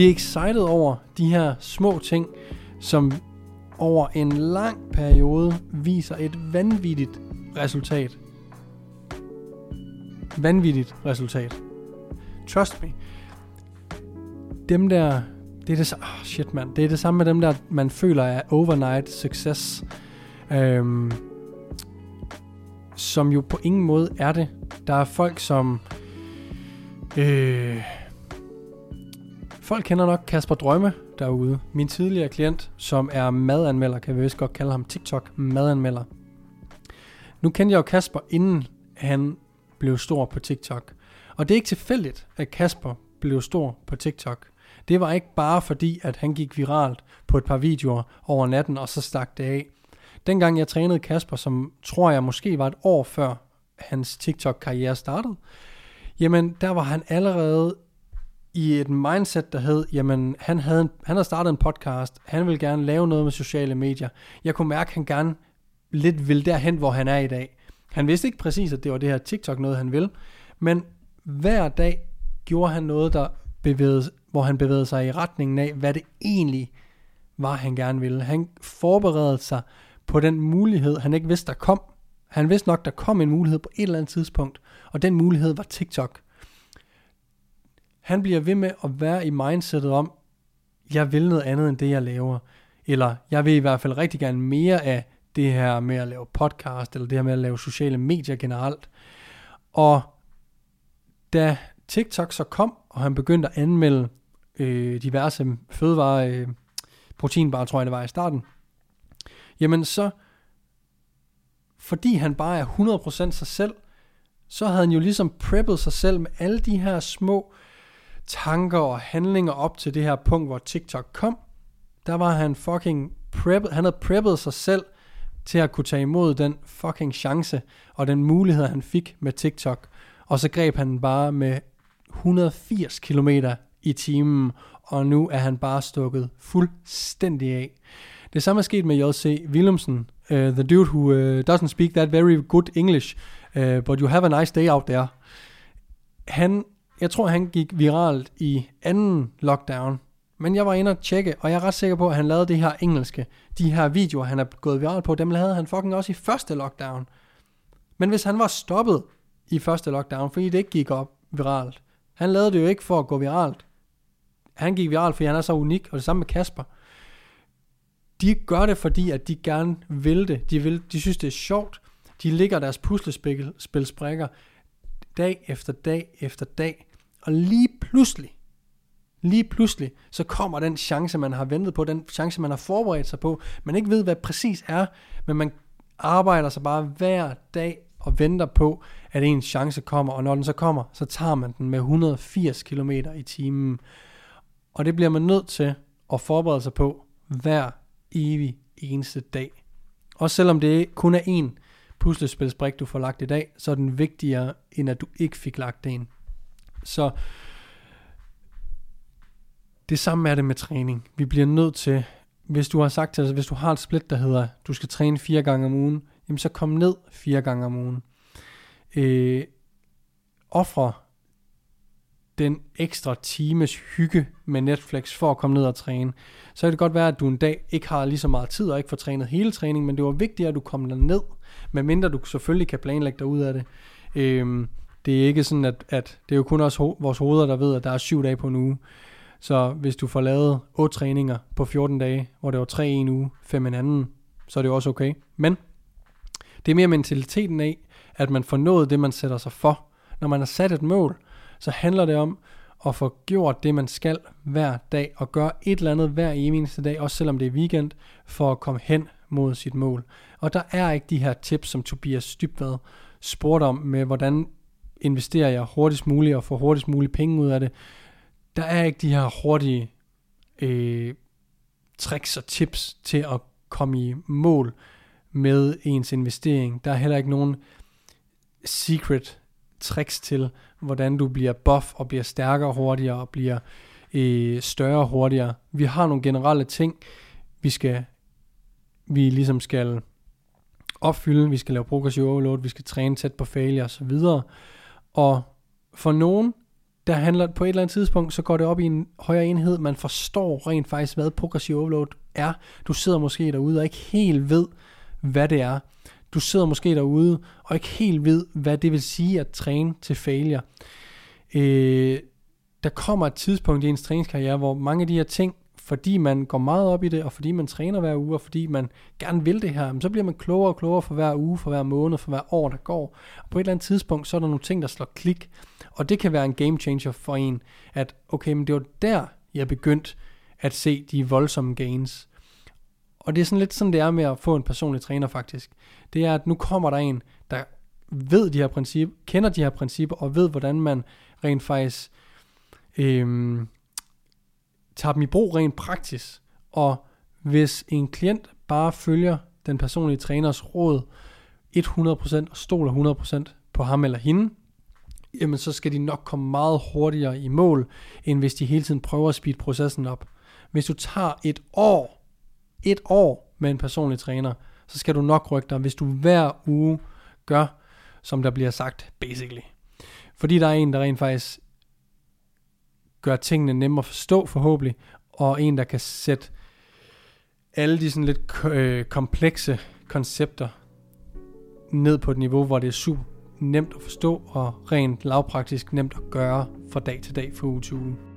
Bliv excited over de her små ting, som over en lang periode viser et vanvittigt resultat. Vanvittigt resultat. Trust me. Dem der, det er det, oh shit man, det er det samme med dem der, man føler er overnight success. Øhm, som jo på ingen måde er det. Der er folk som, øh, folk kender nok Kasper Drømme derude. Min tidligere klient, som er madanmelder, kan vi vist godt kalde ham TikTok madanmelder. Nu kendte jeg jo Kasper, inden han blev stor på TikTok. Og det er ikke tilfældigt, at Kasper blev stor på TikTok. Det var ikke bare fordi, at han gik viralt på et par videoer over natten, og så stak det af. Dengang jeg trænede Kasper, som tror jeg måske var et år før hans TikTok-karriere startede, jamen der var han allerede i et mindset, der hed, jamen han havde, en, han havde startet en podcast, han ville gerne lave noget med sociale medier. Jeg kunne mærke, at han gerne lidt vil derhen, hvor han er i dag. Han vidste ikke præcis, at det var det her TikTok noget, han ville, men hver dag gjorde han noget, der bevægede, hvor han bevægede sig i retningen af, hvad det egentlig var, han gerne ville. Han forberedte sig på den mulighed, han ikke vidste, der kom. Han vidste nok, der kom en mulighed på et eller andet tidspunkt, og den mulighed var TikTok. Han bliver ved med at være i mindsetet om, jeg vil noget andet end det, jeg laver. Eller jeg vil i hvert fald rigtig gerne mere af det her med at lave podcast, eller det her med at lave sociale medier generelt. Og da TikTok så kom, og han begyndte at anmelde øh, diverse fødevarer, øh, proteinbar tror jeg det var i starten, jamen så, fordi han bare er 100% sig selv, så havde han jo ligesom preppet sig selv med alle de her små tanker og handlinger op til det her punkt, hvor TikTok kom. Der var han fucking preppet, han havde preppet sig selv til at kunne tage imod den fucking chance og den mulighed, han fik med TikTok. Og så greb han bare med 180 km i timen, og nu er han bare stukket fuldstændig af. Det samme er sket med J.C. Willumsen, uh, the dude who uh, doesn't speak that very good English, uh, but you have a nice day out there. Han, jeg tror, han gik viralt i anden lockdown, men jeg var inde og tjekke, og jeg er ret sikker på, at han lavede det her engelske. De her videoer, han er gået viralt på, dem lavede han fucking også i første lockdown. Men hvis han var stoppet i første lockdown, fordi det ikke gik op viralt, han lavede det jo ikke for at gå viralt. Han gik viralt, fordi han er så unik, og det samme med Kasper. De gør det, fordi at de gerne vil det. De, vil, de synes, det er sjovt. De ligger deres puslespilsbrikker dag efter dag efter dag. Og lige pludselig, lige pludselig, så kommer den chance, man har ventet på, den chance, man har forberedt sig på, man ikke ved, hvad præcis er, men man arbejder sig bare hver dag og venter på, at en chance kommer, og når den så kommer, så tager man den med 180 km i timen. Og det bliver man nødt til at forberede sig på hver evig eneste dag. Også selvom det kun er én puslespilsbrik, du får lagt i dag, så er den vigtigere, end at du ikke fik lagt en. Så det samme er det med træning. Vi bliver nødt til, hvis du har sagt til dig, hvis du har et split, der hedder, du skal træne fire gange om ugen, jamen så kom ned fire gange om ugen. Øh, offre den ekstra times hygge med Netflix for at komme ned og træne. Så kan det godt være, at du en dag ikke har lige så meget tid og ikke får trænet hele træningen, men det var vigtigt, at du kom ned, medmindre du selvfølgelig kan planlægge dig ud af det. Øh, det er ikke sådan, at, at det er jo kun også ho- vores hoveder, der ved, at der er syv dage på en uge. Så hvis du får lavet otte træninger på 14 dage, hvor det var tre en uge, fem en anden, så er det jo også okay. Men det er mere mentaliteten af, at man får nået det, man sætter sig for. Når man har sat et mål, så handler det om at få gjort det, man skal hver dag, og gøre et eller andet hver eneste dag, også selvom det er weekend, for at komme hen mod sit mål. Og der er ikke de her tips, som Tobias Dybvad spurgte om, med hvordan investerer jeg hurtigst muligt og får hurtigst muligt penge ud af det. Der er ikke de her hurtige øh, tricks og tips til at komme i mål med ens investering. Der er heller ikke nogen secret tricks til, hvordan du bliver buff og bliver stærkere hurtigere og bliver øh, større hurtigere. Vi har nogle generelle ting, vi skal vi ligesom skal opfylde. Vi skal lave progressive overload, vi skal træne tæt på failure og så videre. Og for nogen, der handler på et eller andet tidspunkt, så går det op i en højere enhed. Man forstår rent faktisk, hvad progressiv overload er. Du sidder måske derude og ikke helt ved, hvad det er. Du sidder måske derude og ikke helt ved, hvad det vil sige at træne til failure. Øh, der kommer et tidspunkt i ens træningskarriere, hvor mange af de her ting, fordi man går meget op i det, og fordi man træner hver uge, og fordi man gerne vil det her, så bliver man klogere og klogere for hver uge, for hver måned, for hver år, der går. Og på et eller andet tidspunkt, så er der nogle ting, der slår klik, og det kan være en game changer for en, at okay, men det var der, jeg begyndte at se de voldsomme gains. Og det er sådan lidt sådan, det er med at få en personlig træner faktisk. Det er, at nu kommer der en, der ved de her principper, kender de her principper, og ved, hvordan man rent faktisk øhm, tager dem i brug rent praktisk. Og hvis en klient bare følger den personlige træners råd 100% og stoler 100% på ham eller hende, jamen så skal de nok komme meget hurtigere i mål, end hvis de hele tiden prøver at speede processen op. Hvis du tager et år, et år med en personlig træner, så skal du nok rykke dig, hvis du hver uge gør, som der bliver sagt, basically. Fordi der er en, der rent faktisk gør tingene nemmere at forstå forhåbentlig, og en, der kan sætte alle de sådan lidt øh, komplekse koncepter ned på et niveau, hvor det er super nemt at forstå og rent lavpraktisk nemt at gøre fra dag til dag fra uge til uge.